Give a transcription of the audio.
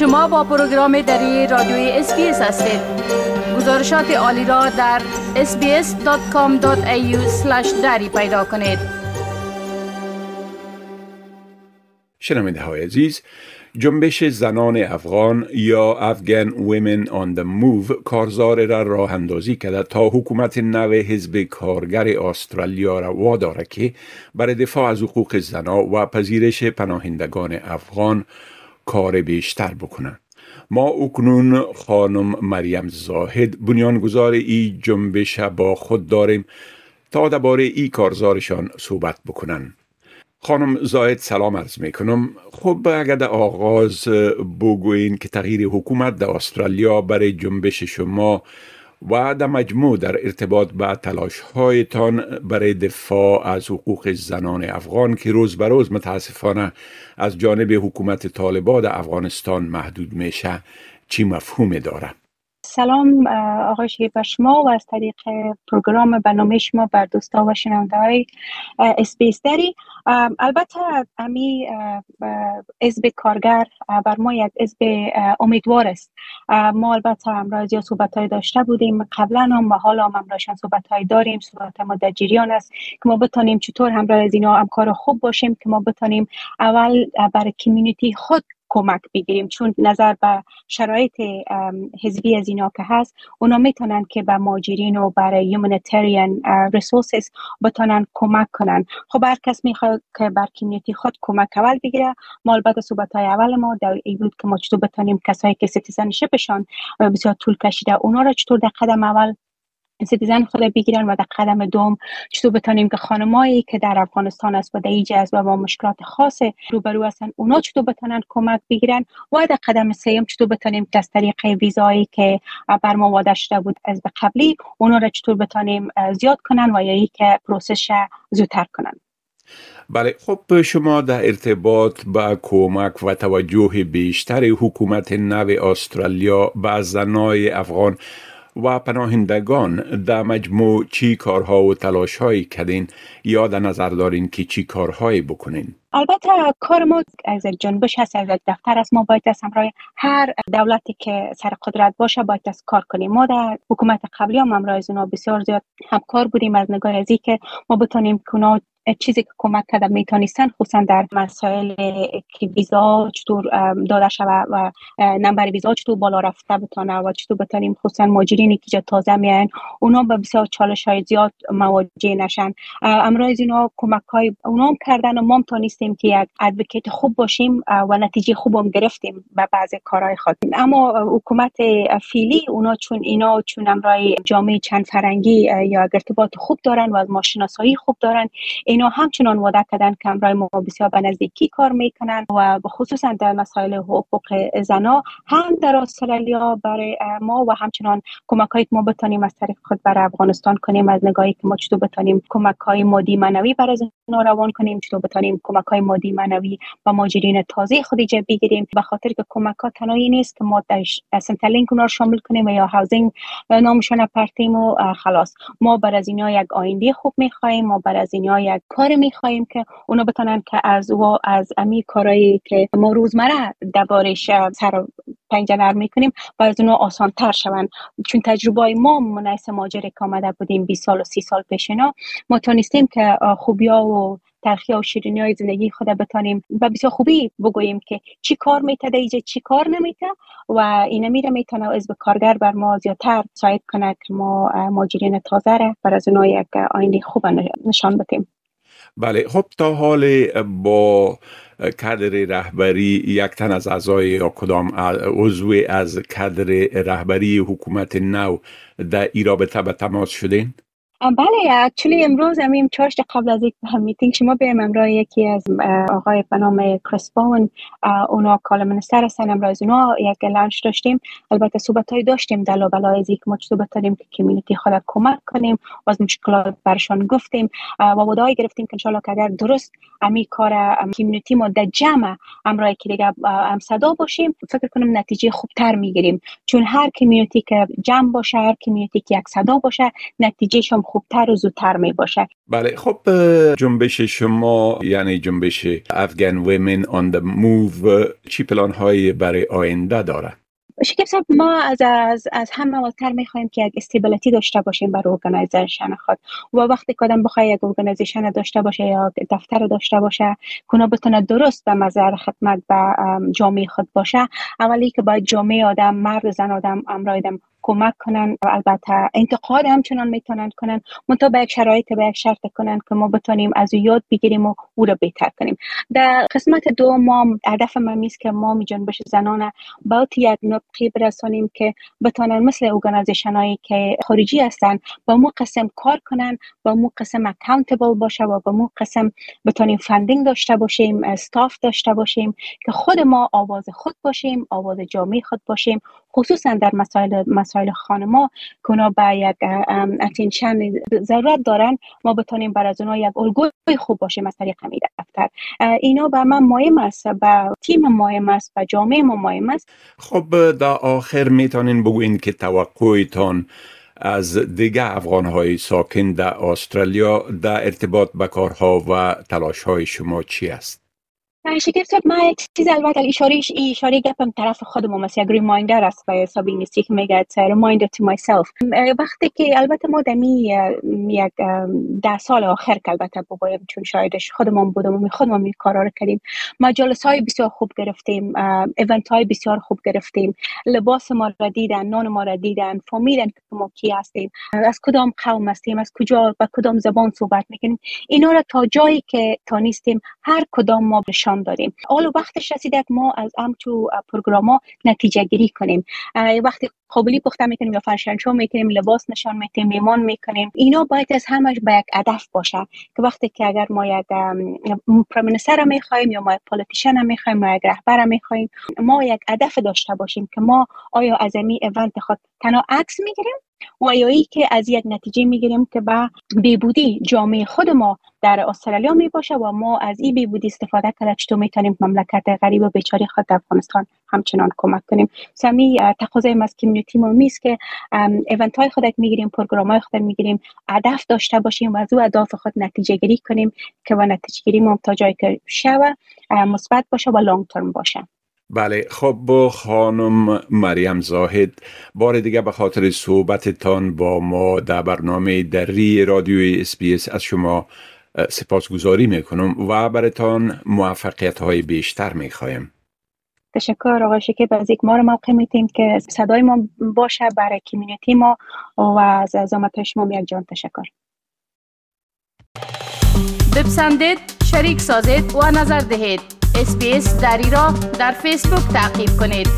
شما با پروگرام دری رادیوی SBS هستید. گزارشات عالی را در sbs.com.au دری پیدا کنید. شنونده های عزیز جنبش زنان افغان یا Afghan Women on the Move کارزار را راه اندازی کرده تا حکومت نو حزب کارگر استرالیا را واداره که برای دفاع از حقوق زنان و پذیرش پناهندگان افغان کار بیشتر بکنند. ما اکنون خانم مریم زاهد بنیانگذار ای جنبش با خود داریم تا درباره ای کارزارشان صحبت بکنن خانم زاهد سلام عرض می کنم خب اگر در آغاز بگوین که تغییر حکومت در استرالیا برای جنبش شما و در مجموع در ارتباط به تلاش هایتان برای دفاع از حقوق زنان افغان که روز به روز متاسفانه از جانب حکومت طالبان افغانستان محدود میشه چی مفهوم داره؟ سلام آقای بر شما و از طریق پروگرام برنامه شما بر دوستا و شنونده های SBS دری. البته امی حزب کارگر بر ما یک حزب امیدوار است. ما البته امروز زیاد صحبت های داشته بودیم. قبلا هم و حالا هم امروزشان صحبت های داریم. صحبت ما در جریان است که ما بتانیم چطور همراه از اینا همکار خوب باشیم که ما بتانیم اول برای community خود کمک بگیریم. چون نظر به شرایط حزبی از اینا که هست اونا می‌تونن که به ماجرین و برای humanitarian resources بتونن کمک کنن. خب هر کس می‌خواد که بر community خود کمک اول بگیره. ما البته صحبت های اول ما در ای بود که ما چطور بتونیم کسایی که شپشان بسیار طول کشیده اونا را چطور در قدم اول citizen خود بگیرن و در قدم دوم چطور بتانیم که خانمایی که در افغانستان است و در ایج و با مشکلات خاص روبرو هستن اونا چطور بتانن کمک بگیرن؟ و در قدم سیم چطور بتانیم که از طریق ویزایی که بر ما شده بود از قبلی اونا را چطور بتانیم زیاد کنن و یا که پروسش زودتر کنن؟ بله خب شما در ارتباط با کمک و توجه بیشتر حکومت نو استرالیا به زنای افغان و پناهندگان در مجموع چی کارها و تلاش هایی کردین؟ یا در نظر دارین که چی کارهایی بکنین؟ البته کار ما از یک جنبش هست از دفتر است. ما باید از همراه هر دولتی که سر قدرت باشه باید از کار کنیم. ما در حکومت قبلی هم همراه از بسیار زیاد همکار بودیم. از نگاه از که ما بتانیم که چیزی که کمک کرده می‌تونستن خصوصا در مسائل که ویزا چطور داده شود و نمبر ویزا چطور بالا رفته بتانه و چطور بتانیم خصوصا ماجرینی که جا تازه میان اونا به بسیار چالش های زیاد مواجه نشن. امروز اینا کمک های اونا هم کردن و ما هم تانستیم که یک ادوکیت خوب باشیم و نتیجه خوب هم گرفتیم به بعضی کارهای خود اما حکومت فیلی اونا چون اینا چون امرای جامعه چند فرنگی یا ارتباط خوب دارن و از خوب دارن اینا همچنان که همراه ما بسیار به نزدیکی کار می‌کنن و خصوصا در مسائل حقوق زنا هم در استرالیا برای ما و همچنان کمک های ما بتانیم از طریق خود برای افغانستان کنیم از نگاهی که ما چطور بتانیم کمک های مادی معنوی برای زنا روان کنیم چطور بتانیم کمک های مادی معنوی و ماجرین تازه خود بگیریم. به خاطر که کمک ها تنهایی نیست که ما در سنترلینک اونا شامل کنیم و یا هاوزینگ نامشون پرتیم و خلاص. ما بر از اینا یک آینده خوب می‌خواهیم ما بر از اینا یک کار می‌خواهیم که اونا بتونن که از و از امی کارایی که ما روزمره دربارش سر پنجه نرم می‌کنیم و از اونا آسان تر شون. چون تجربه ما منعیس ماجر که آمده بودیم 20 سال و 30 سال پیشنا ما تانستیم که خوبیا و تلخی و شیرینی های زندگی خود بتانیم و بسیار خوبی بگوییم که چی کار میتده ایجا چی کار نمیته و این میره می‌تونه از به کارگر بر ما زیادتر ساید کنه که ما ماجرین تازه را بر از اونا یک آینده خوب نشان بتیم بله خب تا حال با کادر رهبری یک تن از اعضای یا کدام عضو از کادر رهبری حکومت نو در ای رابطه به تماس شدین؟ بله اکچولی امروز همین چهار قبل از یک میتینگ شما بریم. امرای یکی از آقای به نام کریس باون اونا کالا منستر هستن امروز اونا یک لانچ داشتیم. البته صحبت های داشتیم دلا بلا از یک ما چطور بتاریم که کمیونیتی خود کمک کنیم. و از مشکلات برشان گفتیم. و وعده‌ای گرفتیم که انشالله که اگر درست امی کار community ما در جمع امرای که دیگه هم صدا باشیم فکر کنم نتیجه خوبتر می‌گیریم. چون هر community که جمع باشه هر community که یک صدا باشه نتیجه خوبتر و زودتر می باشه بله خب جنبش شما یعنی جنبش Afghan Women on the Move چی پلان های برای آینده داره شکیب صاحب ما از از از هم اولتر می‌خوایم که یک stability داشته باشیم برای organization خود. و وقتی کدام بخوای یک ارگانایزیشن داشته باشه یا دفتر داشته باشه کنه بتونه درست به مظهر خدمت به جامعه خود باشه اولی که باید جامعه آدم مرد زن آدم امرای آدم کمک کنن و البته انتقاد همچنان می‌تونن کنن. منتها به یک شرایط به یک شرط کنن که ما بتونیم از یاد بگیریم و او را بهتر کنیم. در قسمت دو ما هدف ما که ما می جنبش زنانه با یک نقطه برسانیم که بتونن مثل organization هایی که خارجی هستن با مو قسم کار کنن با مو قسم accountable باشه و با مو قسم بتونیم funding داشته باشیم staff داشته باشیم که خود ما آواز خود باشیم آواز جامعه خود باشیم. خصوصا در مسائل مسائل خانما که اونا به یک attention ضرورت دارن ما بتونیم بر از اونا یک الگوی خوب باشیم از طریق دفتر اینا به من مهم است به تیم مهم است به جامعه ما مهم است خب در آخر می‌تونین بگوین که توقعتان از دیگه افغان های ساکن در استرالیا در ارتباط به کارها و تلاش های شما چی است؟ صاحب من یک چیز البته اشاره اشاره گپم طرف خودم است یک ریمایندر است به حساب انگلیسی که میگه ریمایندر تو مای سلف وقتی که البته ما دمی یک ده سال آخر که البته بگویم چون شایدش خودمون بودم و خودمون می کارا رو کردیم ما جلسه های بسیار خوب گرفتیم. ایونت های بسیار خوب گرفتیم. لباس ما را دیدن نان ما را دیدن فهمیدن که ما کی هستیم. از کدام قوم هستیم از کجا و کدام زبان صحبت می‌کنیم. اینا را تا جایی که تا نیستیم هر کدام ما نشان دادیم. حالا وقتش رسیده که ما از هم تو پروگرام ها نتیجه گیری کنیم. وقتی قابلی پخته می‌کنیم یا فرشنشو می‌کنیم لباس نشان میتیم میمان می‌کنیم اینا باید از همش به یک هدف باشه. که وقتی که اگر ما یک prime minister می‌خوایم یا ما یک politician می‌خوایم ما یک رهبر می‌خوایم ما یک هدف داشته باشیم که ما آیا از امی event خود تنها عکس می‌گیریم؟ و ای که از یک نتیجه می‌گیریم که به بیبودی جامعه خود ما در استرالیا می باشه و ما از این بیبودی استفاده کرده چطور می‌تونیم مملکت غریب و بیچاره خود افغانستان همچنان کمک کنیم. سمی تقاضای از community ما میست که event های خود می‌گیریم پروگرام های خود می‌گیریم هدف داشته باشیم و از او اهداف خود نتیجه گیری کنیم که و نتیجه گیری ما تا جایی که شوه مثبت باشه و long term باشه. بله خب با خانم مریم زاهد بار دیگه به خاطر صحبتتان با ما در برنامه دری رادیوی SBS از شما سپاسگزاری می‌کنم و برتان موفقیت های بیشتر می‌خوایم. تشکر آقای شکیب. از یک ما رو موقع میتیم که صدای ما باشه برای کمیونیتی ما و از زحمت شما یک جان. تشکر. بپسندید شریک سازید و نظر دهید. اسپیس دری را در فیسبوک تعقیب کنید.